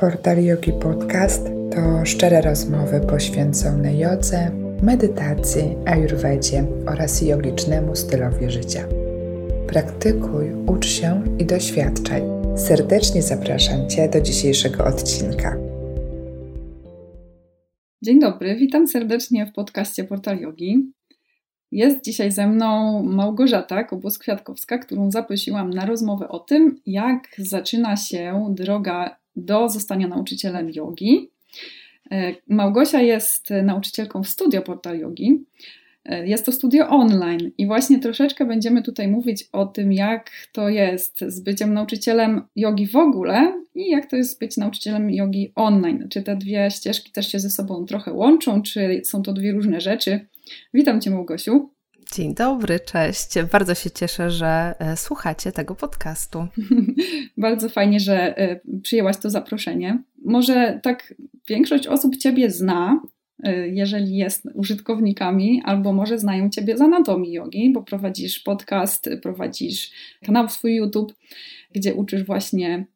Portal Yogi Podcast to szczere rozmowy poświęcone jodze, medytacji, ayurvedzie oraz jogicznemu stylowi życia. Praktykuj, ucz się i doświadczaj. Serdecznie zapraszam Cię do dzisiejszego odcinka. Dzień dobry, witam serdecznie w podcaście Portal Yogi. Jest dzisiaj ze mną Małgorzata Kobus-Kwiatkowska, którą zaprosiłam na rozmowę o tym, jak zaczyna się droga do zostania nauczycielem jogi. E, Małgosia jest nauczycielką w studio Portal Yogi. E, jest to studio online i właśnie troszeczkę będziemy tutaj mówić o tym, jak to jest z byciem nauczycielem jogi w ogóle i jak to jest być nauczycielem jogi online. Czy te dwie ścieżki też się ze sobą trochę łączą, czy są to dwie różne rzeczy. Witam Cię, Małgosiu. Dzień dobry, cześć. Bardzo się cieszę, że e, słuchacie tego podcastu. Bardzo fajnie, że e, przyjęłaś to zaproszenie. Może tak większość osób Ciebie zna, e, jeżeli jest użytkownikami, albo może znają Ciebie z anatomii jogi, bo prowadzisz podcast, prowadzisz kanał swój YouTube, gdzie uczysz właśnie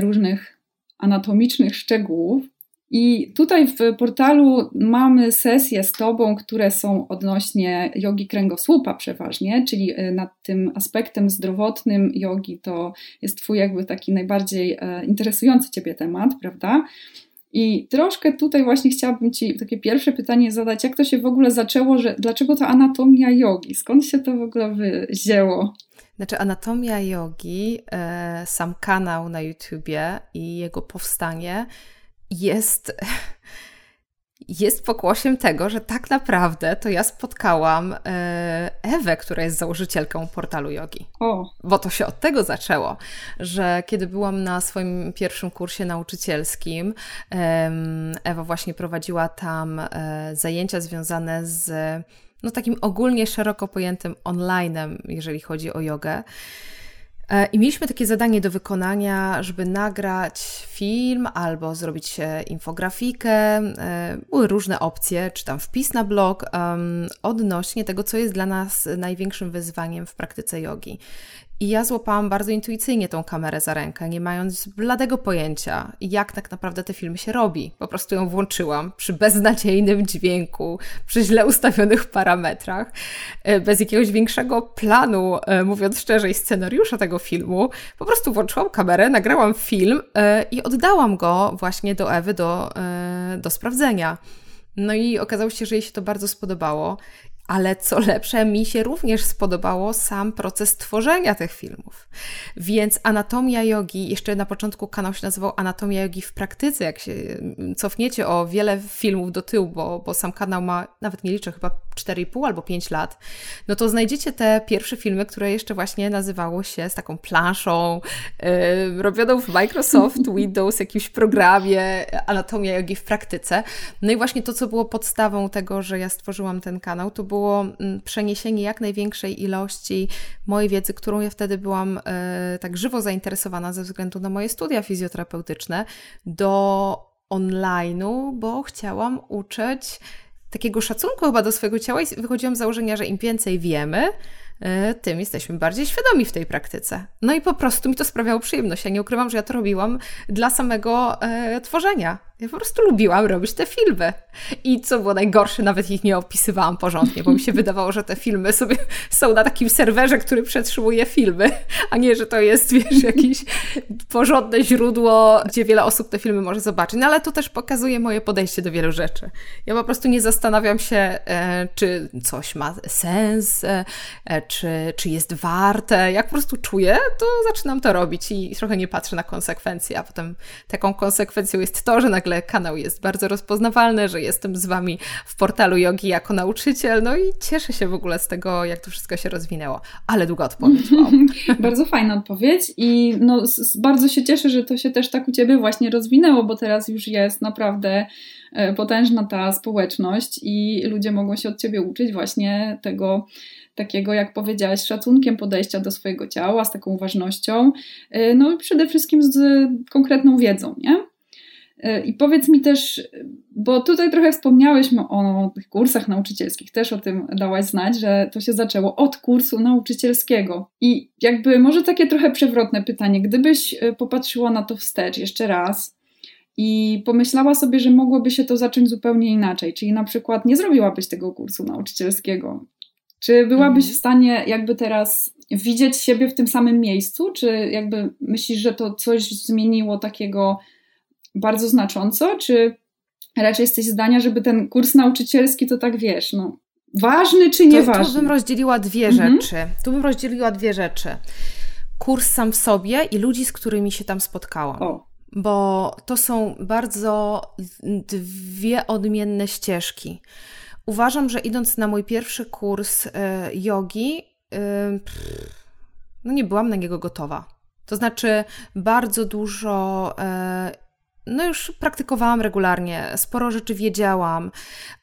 różnych anatomicznych szczegółów. I tutaj w portalu mamy sesje z Tobą, które są odnośnie jogi kręgosłupa przeważnie, czyli e, nad tym aspektem zdrowotnym jogi to jest Twój jakby taki najbardziej e, interesujący Ciebie temat, prawda? I troszkę tutaj właśnie chciałabym Ci takie pierwsze pytanie zadać, jak to się w ogóle zaczęło, że dlaczego ta anatomia jogi? Skąd się to w ogóle wzięło? Znaczy, anatomia jogi, e, sam kanał na YouTubie i jego powstanie jest, jest pokłosiem tego, że tak naprawdę to ja spotkałam e, Ewę, która jest założycielką portalu jogi. O. Bo to się od tego zaczęło, że kiedy byłam na swoim pierwszym kursie nauczycielskim, Ewa właśnie prowadziła tam e, zajęcia związane z no, takim ogólnie szeroko pojętym onlinem, jeżeli chodzi o jogę. E, I mieliśmy takie zadanie do wykonania, żeby nagrać film albo zrobić e, infografikę. E, były różne opcje, czy tam wpis na blog odnośnie tego, co jest dla nas największym wyzwaniem w praktyce jogi. I ja złapałam bardzo intuicyjnie tą kamerę za rękę, nie mając bladego pojęcia, jak tak naprawdę te filmy się robi. Po prostu ją włączyłam przy beznadziejnym dźwięku, przy źle ustawionych parametrach, e, bez jakiegoś większego planu, e, mówiąc szczerze, i scenariusza tego filmu. Po prostu włączyłam kamerę, nagrałam film e, i oddałam go właśnie do Ewy do, do sprawdzenia. No i okazało się, że jej się to bardzo spodobało ale co lepsze, mi się również spodobało sam proces tworzenia tych filmów. Więc Anatomia Jogi, jeszcze na początku kanał się nazywał Anatomia Jogi w praktyce. Jak się cofniecie o wiele filmów do tyłu, bo, bo sam kanał ma, nawet nie liczę, chyba 4,5 albo 5 lat, no to znajdziecie te pierwsze filmy, które jeszcze właśnie nazywało się z taką planszą, yy, robioną w Microsoft Windows, jakimś programie Anatomia Jogi w praktyce. No i właśnie to, co było podstawą tego, że ja stworzyłam ten kanał, to było było mm, przeniesienie jak największej ilości mojej wiedzy, którą ja wtedy byłam e, tak żywo zainteresowana ze względu na moje studia fizjoterapeutyczne, do online'u, bo chciałam uczyć takiego szacunku chyba do swojego ciała i wychodziłam z założenia, że im więcej wiemy, E, tym jesteśmy bardziej świadomi w tej praktyce. No i po prostu mi to sprawiało przyjemność. Ja nie ukrywam, że ja to robiłam dla samego e, tworzenia. Ja po prostu lubiłam robić te filmy. I co było najgorsze, nawet ich nie opisywałam porządnie, bo mi się wydawało, że te filmy sobie są na takim serwerze, który przetrzymuje filmy, a nie, że to jest, wiesz, jakieś porządne źródło, gdzie wiele osób te filmy może zobaczyć. No ale to też pokazuje moje podejście do wielu rzeczy. Ja po prostu nie zastanawiam się, e, czy coś ma sens, e, e czy, czy jest warte. Jak po prostu czuję, to zaczynam to robić i trochę nie patrzę na konsekwencje, a potem taką konsekwencją jest to, że nagle kanał jest bardzo rozpoznawalny, że jestem z Wami w portalu jogi jako nauczyciel, no i cieszę się w ogóle z tego, jak to wszystko się rozwinęło. Ale długa odpowiedź. Bardzo fajna odpowiedź i no, bardzo się cieszę, że to się też tak u Ciebie właśnie rozwinęło, bo teraz już jest naprawdę e, potężna ta społeczność i ludzie mogą się od Ciebie uczyć właśnie tego, takiego, jak powiedziałaś, szacunkiem podejścia do swojego ciała, z taką uważnością, y, no i przede wszystkim z konkretną wiedzą, nie? Y, I powiedz mi też, bo tutaj trochę wspomniałyśmy o tych kursach nauczycielskich, też o tym dałaś znać, że to się zaczęło od kursu nauczycielskiego. I jakby może takie trochę przewrotne pytanie, gdybyś y, popatrzyła na to wstecz jeszcze raz, i pomyślała sobie, że mogłoby się to zacząć zupełnie inaczej, czyli na przykład nie zrobiłabyś tego kursu nauczycielskiego. Czy byłabyś mhm. w stanie jakby teraz widzieć siebie w tym samym miejscu, czy jakby myślisz, że to coś zmieniło takiego bardzo znacząco, czy raczej jesteś zdania, żeby ten kurs nauczycielski to tak wiesz, no ważny czy nieważny? Tu, tu bym rozdzieliła dwie mhm. rzeczy. Tu bym rozdzieliła dwie rzeczy. Kurs sam w sobie i ludzi, z którymi się tam spotkałam. O bo to są bardzo dwie odmienne ścieżki. Uważam, że idąc na mój pierwszy kurs y, jogi, y, no nie byłam na niego gotowa. To znaczy, bardzo dużo, y, no już praktykowałam regularnie, sporo rzeczy wiedziałam,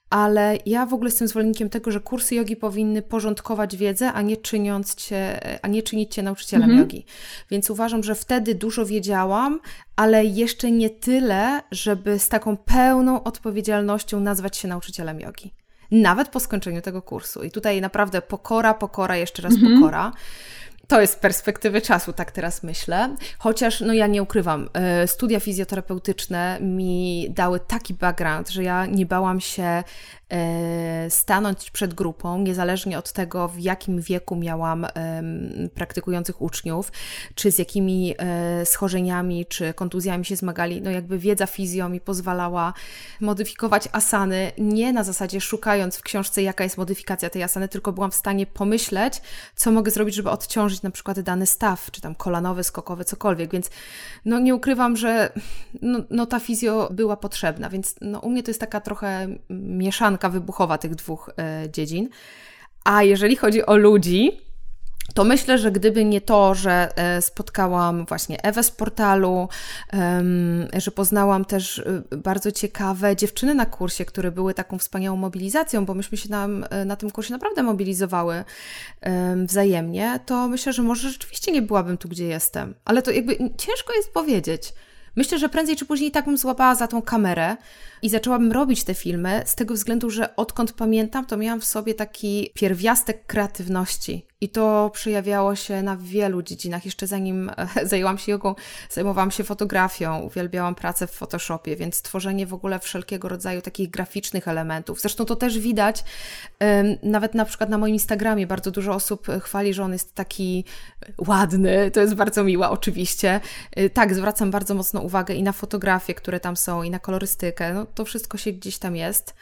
ale ja w ogóle jestem zwolennikiem tego, że kursy jogi powinny porządkować wiedzę, a nie, czyniąc cię, a nie czynić cię nauczycielem mhm. jogi. Więc uważam, że wtedy dużo wiedziałam, ale jeszcze nie tyle, żeby z taką pełną odpowiedzialnością nazwać się nauczycielem jogi. Nawet po skończeniu tego kursu. I tutaj naprawdę pokora, pokora, jeszcze raz mhm. pokora. To jest perspektywy czasu, tak teraz myślę. Chociaż, no ja nie ukrywam, e, studia fizjoterapeutyczne mi dały taki background, że ja nie bałam się E, stanąć przed grupą, niezależnie od tego, w jakim wieku miałam praktykujących uczniów, czy z jakimi e, schorzeniami, czy kontuzjami się zmagali. No jakby wiedza fizjo mi pozwalała modyfikować asany, nie na zasadzie szukając w książce, jaka jest modyfikacja tej asany, tylko byłam w stanie pomyśleć, co mogę zrobić, żeby odciążyć na przykład dany staw, czy tam kolanowy, skokowy, cokolwiek. Więc no nie ukrywam, że no, no ta fizjo była potrzebna, więc no, u mnie to jest taka trochę mieszanka wybuchowa tych dwóch e, dziedzin. A jeżeli chodzi o ludzi, to myślę, że gdyby nie to, że e, spotkałam właśnie Ewę z portalu, że poznałam też e, bardzo ciekawe dziewczyny na kursie, które były taką wspaniałą mobilizacją, bo myśmy się na, na tym kursie naprawdę mobilizowały wzajemnie, to myślę, że może rzeczywiście nie byłabym tu, gdzie jestem. Ale to jakby ciężko jest powiedzieć. Myślę, że prędzej czy później tak bym złapała za tą kamerę i zaczęłabym robić te filmy z tego względu, że odkąd pamiętam, to miałam w sobie taki pierwiastek kreatywności. I to przejawiało się na wielu dziedzinach. Jeszcze zanim zajęłam się jogą, zajmowałam się fotografią, uwielbiałam pracę w Photoshopie, więc tworzenie w ogóle wszelkiego rodzaju takich graficznych elementów. Zresztą to też widać nawet na przykład na moim Instagramie. Bardzo dużo osób chwali, że on jest taki ładny. To jest bardzo miłe, oczywiście. Y, tak, zwracam bardzo mocno uwagę i na fotografie, które tam są, i na kolorystykę. No, to wszystko się gdzieś tam jest.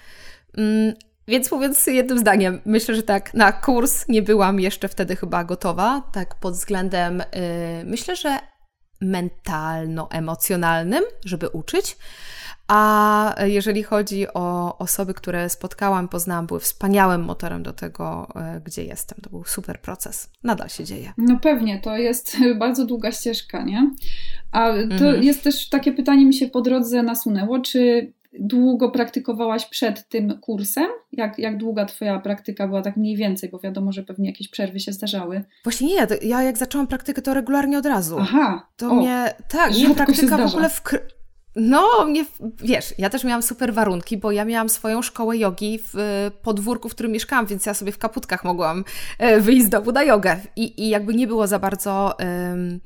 Mm, więc mówiąc jednym zdaniem, myślę, że tak, na kurs nie byłam jeszcze wtedy chyba gotowa, tak pod względem, yy, myślę, że mentalno-emocjonalnym, żeby uczyć. A jeżeli chodzi o osoby, które spotkałam, poznałam, były wspaniałym motorem do tego, yy, gdzie jestem. To był super proces. Nadal się dzieje. No pewnie, to jest bardzo długa ścieżka, nie? A to mhm. jest też takie pytanie mi się po drodze nasunęło, czy długo praktykowałaś przed tym kursem? Jak, jak długa Twoja praktyka była tak mniej więcej? Bo wiadomo, że pewnie jakieś przerwy się zdarzały. Właśnie nie, ja jak zaczęłam praktykę, to regularnie od razu. Aha. To o, mnie, tak, mnie praktyka w ogóle w... No, mnie, wiesz, ja też miałam super warunki, bo ja miałam swoją szkołę jogi w podwórku, w którym mieszkałam, więc ja sobie w kaputkach mogłam e, wyjść z domu na jogę. I, i jakby nie było za bardzo... Um,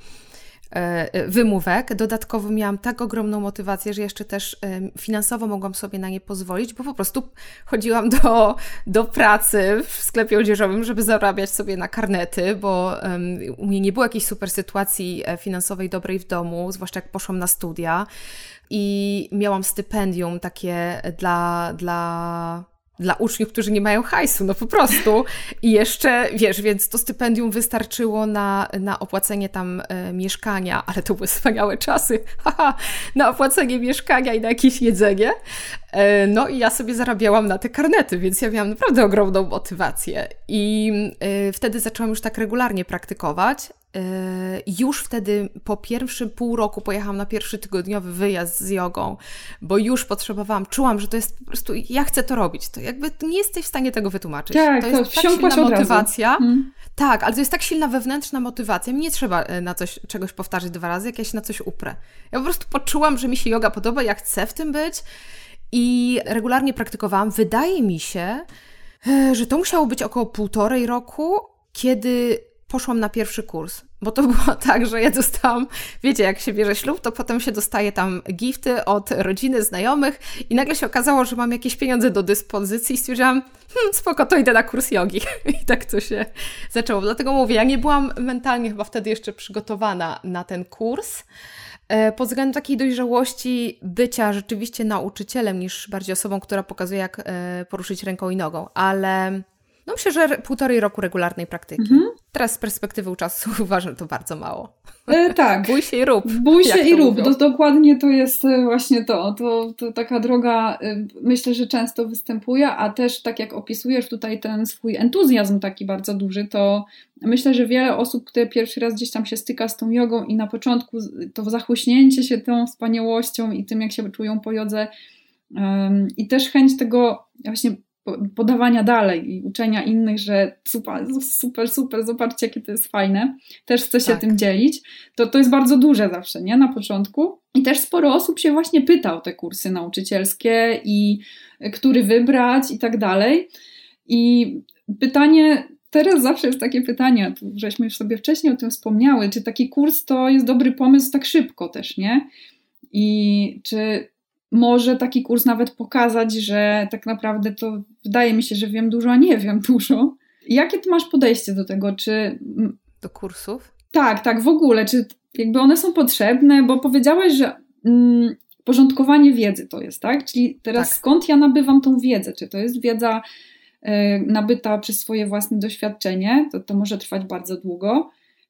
wymówek. Dodatkowo miałam tak ogromną motywację, że jeszcze też finansowo mogłam sobie na nie pozwolić, bo po prostu chodziłam do, do pracy w sklepie odzieżowym, żeby zarabiać sobie na karnety, bo u mnie nie było jakiejś super sytuacji e, finansowej dobrej w domu, zwłaszcza jak poszłam na studia i miałam stypendium takie dla, dla dla uczniów, którzy nie mają hajsu, no po prostu. I jeszcze, wiesz, więc to stypendium wystarczyło na, na opłacenie tam e, mieszkania, ale to były wspaniałe czasy, haha, na opłacenie mieszkania i na jakieś jedzenie. E, no i ja sobie zarabiałam na te karnety, więc ja miałam naprawdę ogromną motywację. I e, wtedy zaczęłam już tak regularnie praktykować, już wtedy po pierwszym pół roku pojechałam na pierwszy tygodniowy wyjazd z jogą, bo już potrzebowałam, czułam, że to jest po prostu, ja chcę to robić. To jakby nie jesteś w stanie tego wytłumaczyć. Tak, to jest to tak silna motywacja. Hmm. Tak, ale to jest tak silna wewnętrzna motywacja. Mi nie trzeba e, na coś, czegoś powtarzać dwa razy, jak ja się na coś uprę. Ja po prostu poczułam, że mi się yoga podoba, ja chcę w tym być i regularnie praktykowałam. Wydaje mi się, e, że to musiało być około półtorej roku, kiedy poszłam na pierwszy kurs. Bo to było tak, że ja dostałam, wiecie, jak się bierze ślub, to potem się dostaje tam gifty od rodziny, znajomych i nagle się okazało, że mam jakieś pieniądze do dyspozycji i stwierdziłam, hmm, spoko, to idę na kurs jogi. I tak to się zaczęło. Dlatego mówię, ja nie byłam mentalnie chyba wtedy jeszcze przygotowana na ten kurs e, pod względem takiej dojrzałości bycia rzeczywiście nauczycielem niż bardziej osobą, która pokazuje, jak e, poruszyć ręką i nogą, ale no myślę, że półtorej roku regularnej praktyki. Mhm. Teraz z perspektywy czasu uważam to bardzo mało. E, tak. Bój się i rób. Bój się i rób. To, dokładnie to jest e, właśnie to. to. To taka droga, e, myślę, że często występuje, a też tak jak opisujesz tutaj ten swój entuzjazm taki bardzo duży, to myślę, że wiele osób, które pierwszy raz gdzieś tam się styka z tą jogą i na początku to zachłyśnięcie się tą wspaniałością i tym, jak się czują po jodze um, i też chęć tego właśnie podawania dalej i uczenia innych, że super, super, super, zobaczcie, jakie to jest fajne. Też chcę się tak. tym dzielić. To, to jest bardzo duże zawsze, nie? Na początku. I też sporo osób się właśnie pyta o te kursy nauczycielskie i który wybrać i tak dalej. I pytanie teraz zawsze jest takie pytanie, żeśmy już sobie wcześniej o tym wspomniały, czy taki kurs to jest dobry pomysł tak szybko też, nie? I czy może taki kurs nawet pokazać, że tak naprawdę to wydaje mi się, że wiem dużo, a nie wiem dużo. Jakie ty masz podejście do tego? Czy. Do kursów? Tak, tak, w ogóle. Czy jakby one są potrzebne? Bo powiedziałaś, że mm, porządkowanie wiedzy to jest, tak? Czyli teraz tak. skąd ja nabywam tą wiedzę? Czy to jest wiedza y, nabyta przez swoje własne doświadczenie? To, to może trwać bardzo długo.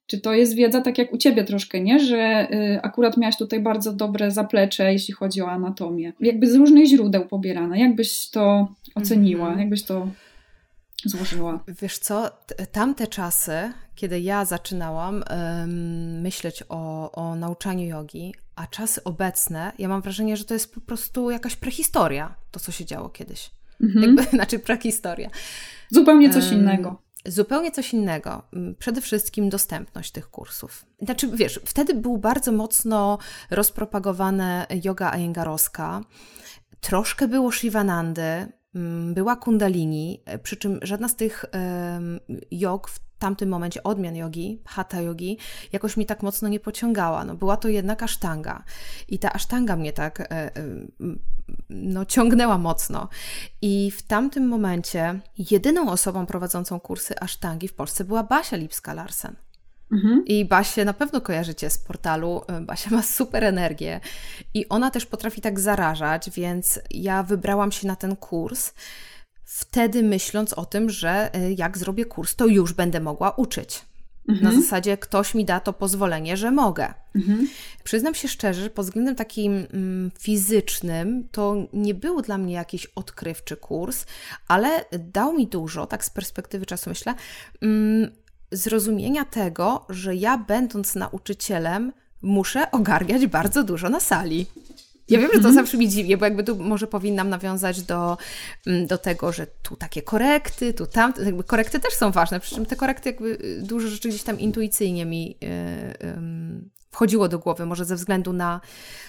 Czy to jest wiedza tak jak u ciebie troszkę, nie? Że y, akurat miałaś tutaj bardzo dobre zaplecze, jeśli chodzi o anatomię. Jakby z różnych źródeł pobierane. Jak byś to oceniła? Mm -hmm. Jak byś to złożyła? Wiesz co, tamte czasy, kiedy ja zaczynałam um, myśleć o, o nauczaniu jogi, a czasy obecne, ja mam wrażenie, że to jest po prostu jakaś prehistoria, to co się działo kiedyś. -hmm. Jakby, znaczy prehistoria. Zupełnie coś um, innego. Zupełnie coś innego. Mm, przede wszystkim dostępność tych kursów. Znaczy, wiesz, wtedy był bardzo mocno rozpropagowane yoga ayengarowska. Troszkę było Shivanandy, była kundalini, przy czym żadna z tych jog w tamtym momencie odmian jogi, hatha jogi, jakoś mi tak mocno nie pociągała. No, była to jednak asztanga. I ta asztanga mnie tak e, e, no, ciągnęła mocno. I w tamtym momencie jedyną osobą prowadzącą kursy asztangi w Polsce była Basia Lipska-Larsen. Mhm. I Basię na pewno kojarzycie z portalu. E, Basia ma super energię i ona też potrafi tak zarażać, więc ja wybrałam się na ten kurs wtedy myśląc o tym, że y, jak zrobię kurs, to już będę mogła uczyć. Mhm. Na zasadzie ktoś mi da to pozwolenie, że mogę. Mhm. Przyznam się szczerze, że pod względem takim mm, fizycznym to nie był dla mnie jakiś odkrywczy kurs, ale dał mi dużo, tak z perspektywy czasu myślę, mm, zrozumienia tego, że ja będąc nauczycielem muszę ogarniać bardzo dużo na sali. Ja wiem, że to mhm. zawsze mi dziwnie, bo jakby tu może powinnam nawiązać do, mm, do tego, że tu takie korekty, tu tam, jakby korekty też są ważne, przy czym te korekty jakby y, dużo rzeczy gdzieś tam intuicyjnie mi yy, yy, wchodziło do głowy, może ze względu na,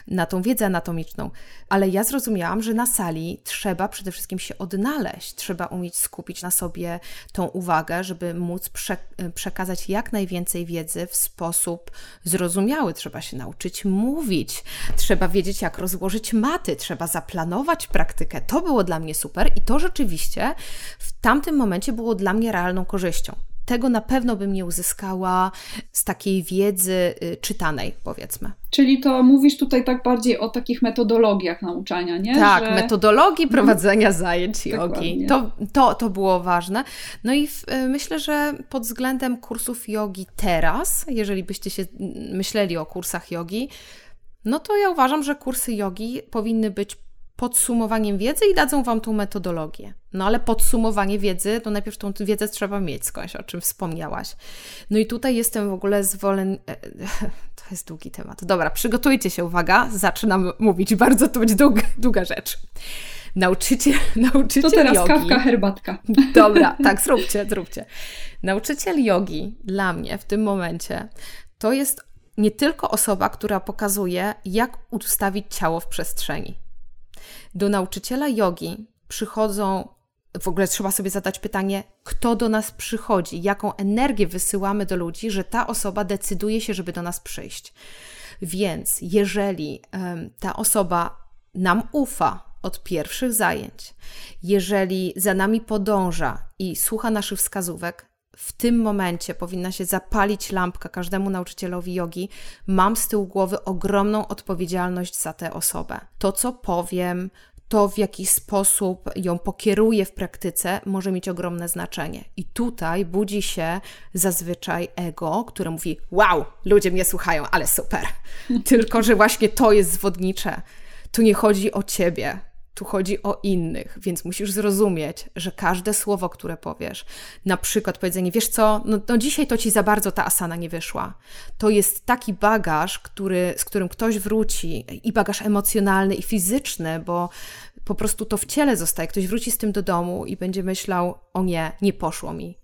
na tą wiedzę anatomiczną, ale ja zrozumiałam, że na sali trzeba przede wszystkim się odnaleźć, trzeba umieć skupić na sobie tą uwagę, żeby móc prze, przekazać jak najwięcej wiedzy w sposób zrozumiały. Trzeba się nauczyć mówić, trzeba wiedzieć, jak rozłożyć maty, trzeba zaplanować praktykę. To było dla mnie super i to rzeczywiście w tamtym momencie było dla mnie realną korzyścią tego na pewno bym nie uzyskała z takiej wiedzy y, czytanej, powiedzmy. Czyli to mówisz tutaj tak bardziej o takich metodologiach nauczania, nie? Tak, Że... metodologii mhm. prowadzenia zajęć jogi. To, to, to było ważne. No i w, y, myślę, że pod względem kursów jogi teraz, jeżeli byście się myśleli o kursach jogi, no to ja uważam, że kursy jogi powinny być podsumowaniem wiedzy i dadzą Wam tą metodologię. No ale podsumowanie wiedzy, to najpierw tą wiedzę trzeba mieć skądś, o czym wspomniałaś. No i tutaj jestem w ogóle zwolen... E, to jest długi temat. Dobra, przygotujcie się, uwaga, zaczynam mówić, bardzo to będzie długa, długa rzecz. Nauczyciel, nauczyciel To teraz jogi. kawka, herbatka. Dobra, tak, zróbcie, zróbcie. Nauczyciel jogi dla mnie w tym momencie to jest nie tylko osoba, która pokazuje, jak ustawić ciało w przestrzeni do nauczyciela jogi przychodzą w ogóle trzeba sobie zadać pytanie, kto do nas przychodzi, jaką energię wysyłamy do ludzi, że ta osoba decyduje się, żeby do nas przyjść. Więc jeżeli ta osoba nam ufa od pierwszych zajęć, jeżeli za nami podąża i słucha naszych wskazówek, w tym momencie powinna się zapalić lampka każdemu nauczycielowi jogi. Mam z tyłu głowy ogromną odpowiedzialność za tę osobę. To, co powiem, to w jaki sposób ją pokieruję w praktyce, może mieć ogromne znaczenie. I tutaj budzi się zazwyczaj ego, które mówi: Wow, ludzie mnie słuchają, ale super. Tylko, że właśnie to jest zwodnicze. Tu nie chodzi o ciebie, tu chodzi o innych, więc musisz zrozumieć, że każde słowo, które powiesz, na przykład powiedzenie, wiesz co, no, no dzisiaj to ci za bardzo ta asana nie wyszła. To jest taki bagaż, który, z którym ktoś wróci, i bagaż emocjonalny, i fizyczny, bo po prostu to w ciele zostaje. Ktoś wróci z tym do domu i będzie myślał: O nie, nie poszło mi.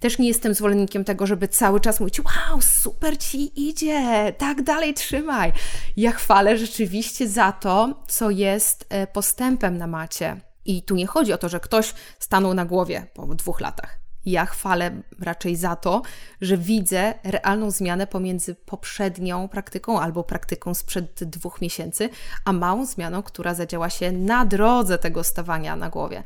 Też nie jestem zwolennikiem tego, żeby cały czas mówić: Wow, super ci idzie, tak dalej trzymaj. Ja chwalę rzeczywiście za to, co jest e, postępem na macie. I tu nie chodzi o to, że ktoś stanął na głowie po dwóch latach. Ja chwalę raczej za to, że widzę realną zmianę pomiędzy poprzednią praktyką albo praktyką sprzed dwóch miesięcy, a małą zmianą, która zadziała się na drodze tego stawania na głowie.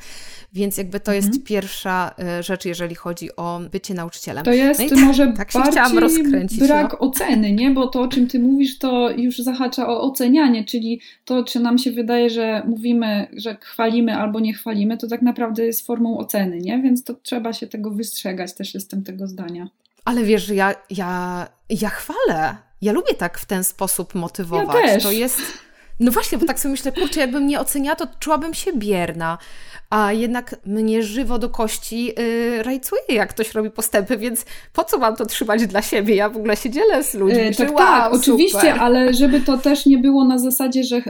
Więc jakby to jest mhm. pierwsza e, rzecz, jeżeli chodzi o bycie nauczycielem. To jest no może tak bardziej rozkręcić, brak no. oceny, nie? Bo to, o czym ty mówisz, to już zahacza o ocenianie, czyli to, czy nam się wydaje, że mówimy, że chwalimy albo nie chwalimy, to tak naprawdę jest formą oceny, nie? Więc to trzeba się tego wystrzegać, też jestem tego zdania. Ale wiesz, ja, ja, ja chwalę. Ja lubię tak w ten sposób motywować. Ja też. To jest... No właśnie, bo tak sobie myślę, kurczę, jakbym nie oceniała, to czułabym się bierna a jednak mnie żywo do kości yy, rajcuje, jak ktoś robi postępy, więc po co mam to trzymać dla siebie? Ja w ogóle się dzielę z ludźmi. Yy, tak, wow, tak, oczywiście, ale żeby to też nie było na zasadzie, że yy,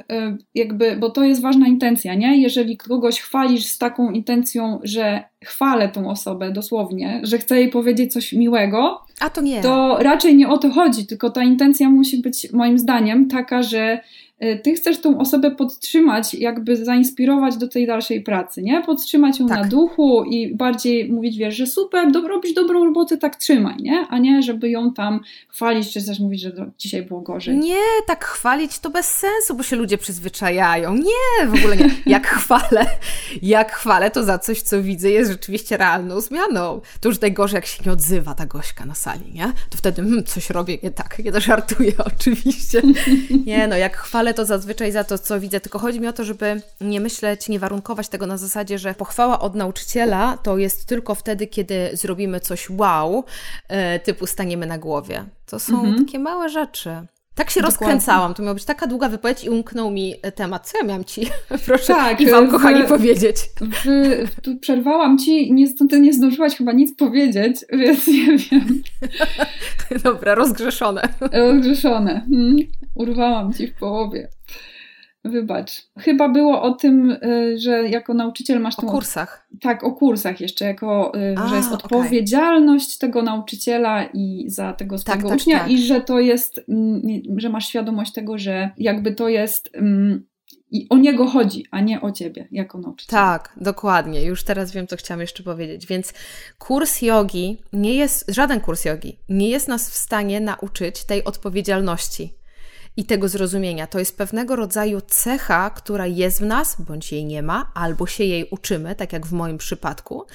jakby, bo to jest ważna intencja, nie? Jeżeli kogoś chwalisz z taką intencją, że chwalę tą osobę dosłownie, że chcę jej powiedzieć coś miłego, a to nie. To raczej nie o to chodzi, tylko ta intencja musi być moim zdaniem taka, że ty chcesz tą osobę podtrzymać, jakby zainspirować do tej dalszej pracy, nie? Podtrzymać ją tak. na duchu i bardziej mówić, wiesz, że super, do, robisz dobrą robotę, tak trzymaj, nie? A nie, żeby ją tam chwalić, czy też mówić, że dzisiaj było gorzej. Nie, tak chwalić to bez sensu, bo się ludzie przyzwyczajają. Nie, w ogóle nie. Jak chwalę, jak chwalę, to za coś, co widzę, jest rzeczywiście realną zmianą. To już najgorzej, jak się nie odzywa ta gośka na sali, nie? To wtedy hmm, coś robię nie tak. Ja to żartuję oczywiście. Nie, no jak chwalę chwalę to zazwyczaj za to, co widzę, tylko chodzi mi o to, żeby nie myśleć, nie warunkować tego na zasadzie, że pochwała od nauczyciela to jest tylko wtedy, kiedy zrobimy coś wow, e, typu staniemy na głowie. To są mhm. takie małe rzeczy. Tak się Dokładnie. rozkręcałam. To miała być taka długa wypowiedź i umknął mi temat. Co ja miałam Ci, proszę tak, i Wam, w, kochani, powiedzieć? W, tu przerwałam Ci, niestety nie zdążyłaś chyba nic powiedzieć, więc nie wiem. Dobra, rozgrzeszone. Rozgrzeszone. Hmm. Urwałam Ci w połowie. Wybacz. Chyba było o tym, y, że jako nauczyciel masz tą. O kursach. Tak, o kursach jeszcze, jako, y, A, że jest odpowiedzialność okay. tego nauczyciela i za tego tak, swojego tak, ucznia, tak. i że to jest, mm, że masz świadomość tego, że jakby to jest. Mm, I o niego chodzi, a nie o ciebie jako nauczyciel. Tak, dokładnie. Już teraz wiem, co chciałam jeszcze powiedzieć. Więc kurs jogi nie jest, żaden kurs jogi nie jest nas w stanie nauczyć tej odpowiedzialności i tego zrozumienia. To jest pewnego rodzaju cecha, która jest w nas, bądź jej nie ma, albo się jej uczymy, tak jak w moim przypadku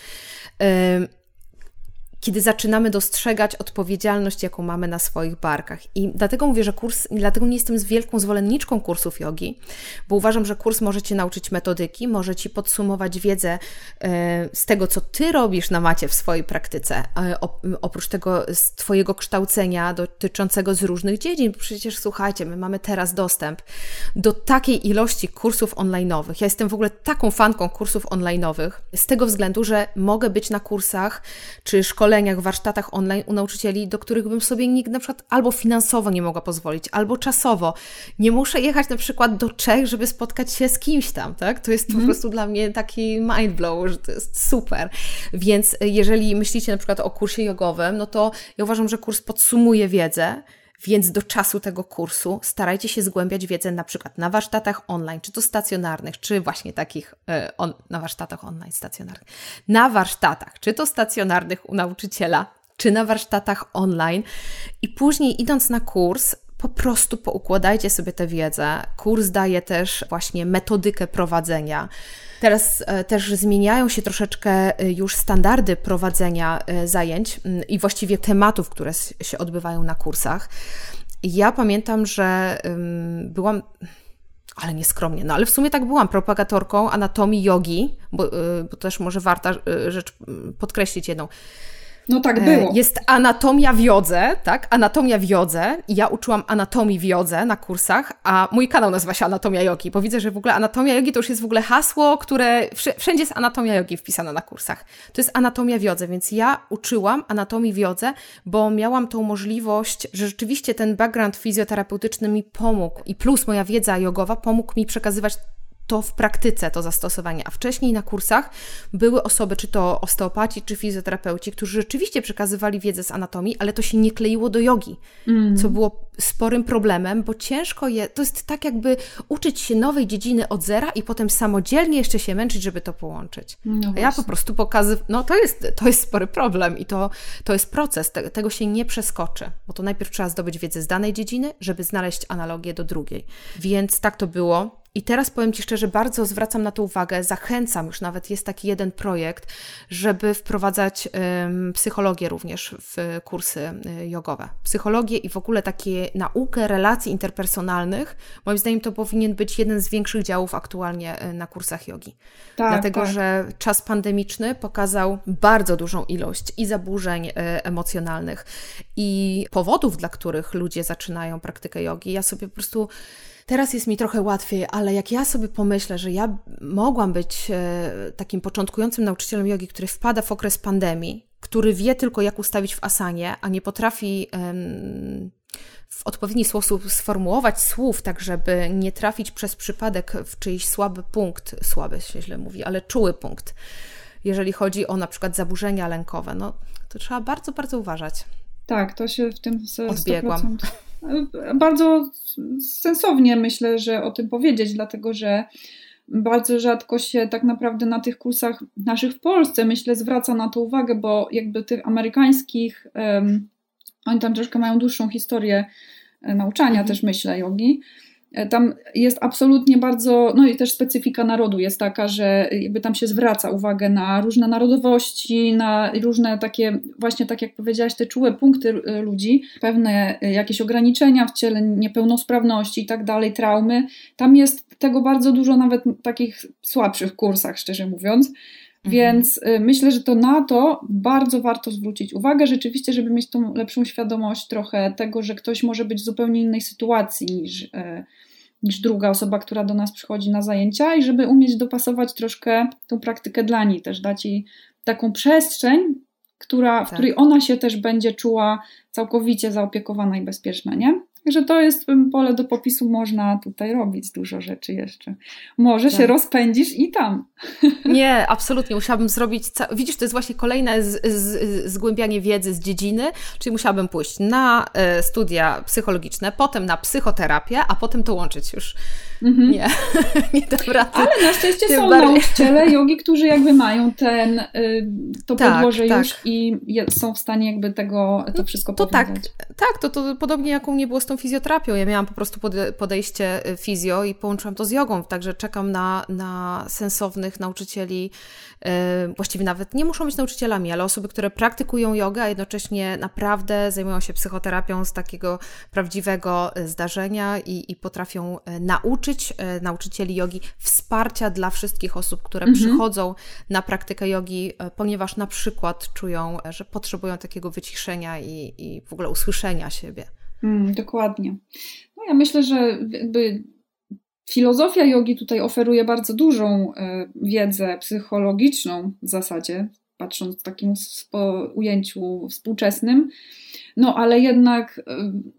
kiedy zaczynamy dostrzegać odpowiedzialność, jaką mamy na swoich barkach. I dlatego mówię, że kurs, dlatego nie jestem z wielką zwolenniczką kursów jogi, bo uważam, że kurs może Cię nauczyć metodyki, może Ci podsumować wiedzę e, z tego, co Ty robisz na macie w swojej praktyce, e, oprócz tego z Twojego kształcenia dotyczącego z różnych dziedzin. Przecież słuchajcie, my mamy teraz dostęp do takiej ilości kursów online'owych. Ja jestem w ogóle taką fanką kursów online'owych, z tego względu, że mogę być na kursach czy szkoleniach, szkoleniach, warsztatach online u nauczycieli, do których bym sobie nigdy na przykład albo finansowo nie mogła pozwolić, albo czasowo. Nie muszę jechać na przykład do Czech, żeby spotkać się z kimś tam, tak? To jest mm. po mhm. prostu dla mnie taki mind blow, że to jest super. Więc jeżeli myślicie na przykład o kursie jogowym, no to ja uważam, że kurs podsumuje wiedzę, Więc do czasu tego kursu starajcie się zgłębiać wiedzę na przykład na warsztatach online, czy to stacjonarnych, czy właśnie takich e, on, na warsztatach online stacjonarnych. Na warsztatach, czy to stacjonarnych u nauczyciela, czy na warsztatach online. I później idąc na kurs, po prostu poukładajcie sobie tę wiedzę. Kurs daje też właśnie metodykę prowadzenia. Teraz e, też zmieniają się troszeczkę e, już standardy prowadzenia e, zajęć i właściwie tematów, które się odbywają na kursach. Ja pamiętam, że byłam ale nieskromnie, no ale w sumie tak byłam propagatorką anatomii jogi, bo, bo też może warta rzecz podkreślić jedną. No tak e, było. Jest anatomia w jodze, tak? Anatomia w jodze. Ja uczyłam anatomii w jodze na kursach, a mój kanał nazywa się Anatomia Jogi, bo widzę, że w ogóle anatomia jogi to już jest w ogóle hasło, które wszędzie jest anatomia jogi wpisana na kursach. To jest anatomia w jodze, więc ja uczyłam anatomii w jodze, bo miałam tą możliwość, że rzeczywiście ten background fizjoterapeutyczny mi pomógł i plus moja wiedza jogowa pomógł mi przekazywać to w praktyce, to zastosowanie. A wcześniej na kursach były osoby, czy to osteopaci, czy fizjoterapeuci, którzy rzeczywiście przekazywali wiedzę z anatomii, ale to się nie kleiło do jogi, mm. co było sporym problemem, bo ciężko je, to jest tak jakby uczyć się nowej dziedziny od zera i potem samodzielnie jeszcze się męczyć, żeby to połączyć. No ja po prostu pokazywałam, no to jest, to jest spory problem i to, to jest proces, Te, tego się nie przeskoczy, bo to najpierw trzeba zdobyć wiedzę z danej dziedziny, żeby znaleźć analogię do drugiej. Więc tak to było. I teraz powiem Ci szczerze, bardzo zwracam na to uwagę, zachęcam, już nawet jest taki jeden projekt, żeby wprowadzać um, psychologię również w kursy y, jogowe. Psychologię i w ogóle takie naukę relacji interpersonalnych. Moim zdaniem to powinien być jeden z większych działów aktualnie y, na kursach jogi. Tak, Dlatego, tak. że czas pandemiczny pokazał bardzo dużą ilość i zaburzeń y, emocjonalnych, i powodów, dla których ludzie zaczynają praktykę jogi. Ja sobie po prostu Teraz jest mi trochę łatwiej, ale jak ja sobie pomyślę, że ja mogłam być e, takim początkującym nauczycielem jogi, który wpada w okres pandemii, który wie tylko jak ustawić w asanie, a nie potrafi w odpowiedni sposób sformułować słów, tak żeby nie trafić przez przypadek w czyjś słaby punkt, słaby się źle mówi, ale czuły punkt, jeżeli chodzi o na przykład zaburzenia lękowe, no to trzeba bardzo, bardzo uważać. Tak, to się w tym 100%... Bardzo sensownie myślę, że o tym powiedzieć, dlatego że bardzo rzadko się tak naprawdę na tych kursach naszych w Polsce, myślę, zwraca na to uwagę, bo jakby tych amerykańskich, um, oni tam troszkę mają dłuższą historię e, nauczania mhm. też, myślę, jogi. E, tam jest absolutnie bardzo, no i też specyfika narodu jest taka, że jakby tam się zwraca uwagę na różne narodowości, na różne takie, właśnie tak jak powiedziałaś, te czułe punkty e, ludzi, pewne e, jakieś ograniczenia w ciele, niepełnosprawności i tak dalej, traumy. Tam jest tego bardzo dużo, nawet w takich słabszych kursach, szczerze mówiąc. Mhm. Więc myślę, że to na to bardzo warto zwrócić uwagę, rzeczywiście, żeby mieć tą lepszą świadomość trochę tego, że ktoś może być w zupełnie innej sytuacji niż, niż druga osoba, która do nas przychodzi na zajęcia, i żeby umieć dopasować troszkę tą praktykę dla niej, też dać jej taką przestrzeń, która, w tak. której ona się też będzie czuła całkowicie zaopiekowana i bezpieczna, nie? Także to jest pole do popisu, można tutaj robić dużo rzeczy jeszcze. Może tak. się rozpędzisz i tam. Nie, absolutnie. Musiałabym zrobić. Ca... Widzisz, to jest właśnie kolejne z, z, zgłębianie wiedzy z dziedziny, czyli musiałabym pójść na y, studia psychologiczne, potem na psychoterapię, a potem to łączyć już. Mhm. Nie, nie dam rady. Ale na szczęście są bardziej... nauczyciele jogi, którzy jakby mają ten, y, to tak, podłoże tak. już i są w stanie jakby tego, to no, wszystko to tak, tak, to, to podobnie jak u mnie było z tą fizjoterapią. Ja miałam po prostu podejście y, fizjo i połączyłam to z jogą, także czekam na, na sensownych nauczycieli, y, właściwie nawet nie muszą być nauczycielami, ale osoby, które praktykują jogę, a jednocześnie naprawdę zajmują się psychoterapią z takiego prawdziwego zdarzenia i, i potrafią nauczyć uczyć nauczycieli jogi wsparcia dla wszystkich osób, które mhm. przychodzą na praktykę jogi, ponieważ na przykład czują, że potrzebują takiego wyciszenia i, i w ogóle usłyszenia siebie. Mm, dokładnie. No ja myślę, że jakby filozofia jogi tutaj oferuje bardzo dużą wiedzę psychologiczną w zasadzie, patrząc w takim ujęciu współczesnym. No ale jednak y,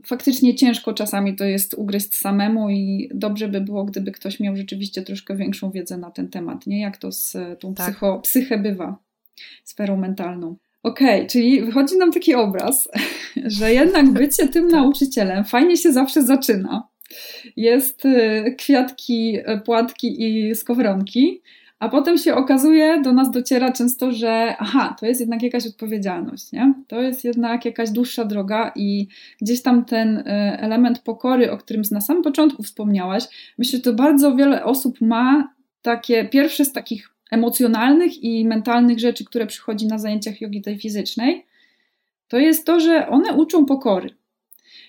faktycznie ciężko czasami to jest ugryźć samemu i dobrze by było, gdyby ktoś miał rzeczywiście troszkę większą wiedzę na ten temat, nie? Jak to z tą tak. psycho, psychę bywa, sferą mentalną. Okej, okay, czyli wychodzi nam taki obraz, że jednak bycie tym nauczycielem fajnie się zawsze zaczyna. Jest y, kwiatki, y, płatki i skowronki, a potem się okazuje, do nas dociera często, że aha, to jest jednak jakaś odpowiedzialność, nie? To jest jednak jakaś dłuższa droga i gdzieś tam ten y, element pokory, o którym na samym początku wspomniałaś, myślę, że to bardzo wiele osób ma takie pierwsze z takich emocjonalnych i mentalnych rzeczy, które przychodzi na zajęciach jogi tej fizycznej, to jest to, że one uczą pokory.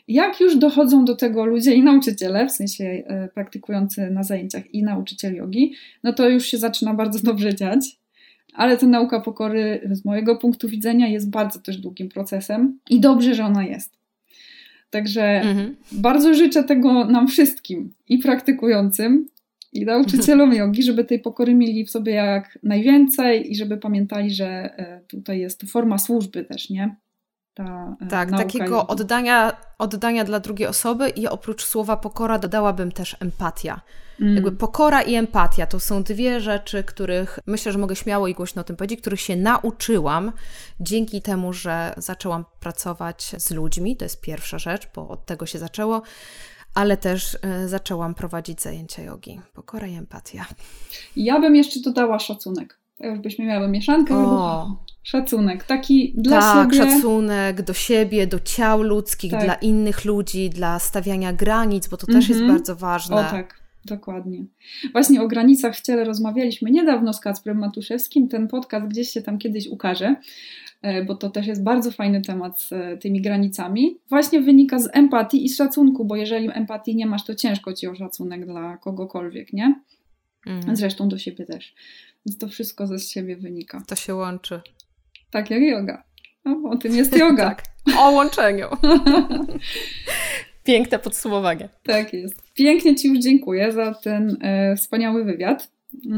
Jak już dochodzą do tego ludzie i nauczyciele, w sensie e, praktykujący na zajęciach i nauczyciel jogi, no to już się zaczyna bardzo dobrze dziać. Ale ta nauka pokory z mojego punktu widzenia jest bardzo też długim procesem i dobrze, że ona jest. Także mhm. bardzo życzę tego nam wszystkim i praktykującym, i nauczycielom jogi, żeby tej pokory mieli w sobie jak najwięcej i żeby pamiętali, że e, tutaj jest to forma służby też, nie? Ta, e, tak, takiego oddania, oddania dla drugiej osoby i oprócz słowa pokora dodałabym też empatia. Mm. Jakby pokora i empatia to są dwie rzeczy, których myślę, że mogę śmiało i głośno o tym powiedzieć, których się nauczyłam dzięki temu, że zaczęłam pracować z ludźmi. To jest pierwsza rzecz, bo od tego się zaczęło ale też e, zaczęłam prowadzić zajęcia jogi. Pokora i empatia. Ja bym jeszcze dodała szacunek. Tak już byśmy miały mieszankę. O. Szacunek, taki dla tak, siebie. Tak, szacunek do siebie, do ciał ludzkich, tak. dla innych ludzi, dla stawiania granic, bo to też jest mhm. bardzo ważne. O tak, dokładnie. Właśnie o granicach w ciele rozmawialiśmy niedawno z Kacprem Matuszewskim. Ten podcast gdzieś się tam kiedyś ukaże. E, bo to też jest bardzo fajny temat z e, tymi granicami, właśnie wynika z empatii i szacunku, bo jeżeli empatii nie masz, to ciężko ci o szacunek dla kogokolwiek, nie? Mhm. Zresztą do siebie też. Więc to wszystko ze siebie wynika. To się łączy. Tak jak yoga. No, o tym jest yoga. tak. O łączeniu. Piękne podsumowanie. Tak jest. Pięknie Ci już dziękuję za ten e, wspaniały wywiad.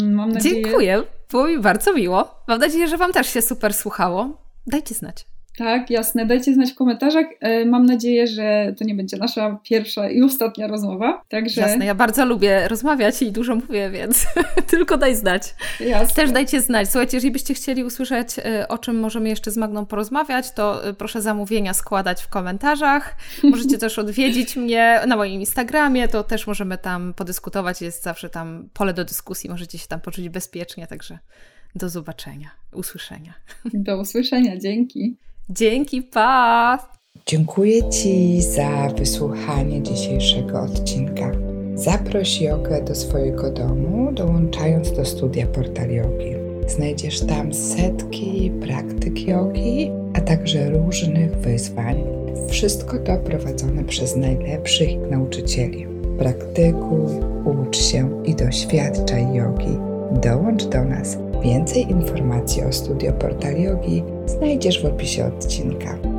Mam nadzieję... Dziękuję. Było mi bardzo miło. Mam nadzieję, że Wam też się super słuchało dajcie znać. Tak, jasne. Dajcie znać w komentarzach. E, mam nadzieję, że to nie będzie nasza pierwsza i ostatnia rozmowa. Także... Jasne, ja bardzo lubię rozmawiać i dużo mówię, więc tylko daj znać. Jasne. Też dajcie znać. Słuchajcie, jeżeli byście chcieli usłyszeć, e, o czym możemy jeszcze z Magną porozmawiać, to e, proszę zamówienia składać w komentarzach. Możecie też odwiedzić mnie na moim Instagramie, to też możemy tam podyskutować. Jest zawsze tam pole do dyskusji, możecie się tam poczuć bezpiecznie, także do zobaczenia, usłyszenia. Do usłyszenia, dzięki. Dzięki, pa! Dziękuję Ci za wysłuchanie dzisiejszego odcinka. Zaproś jogę do swojego domu, dołączając do studia Portal Jogi. Znajdziesz tam setki praktyk jogi, a także różnych wyzwań. Wszystko to prowadzone przez najlepszych nauczycieli. Praktykuj, ucz się i doświadczaj jogi. Dołącz do nas Więcej informacji o studio Portal Yogi znajdziesz w opisie odcinka.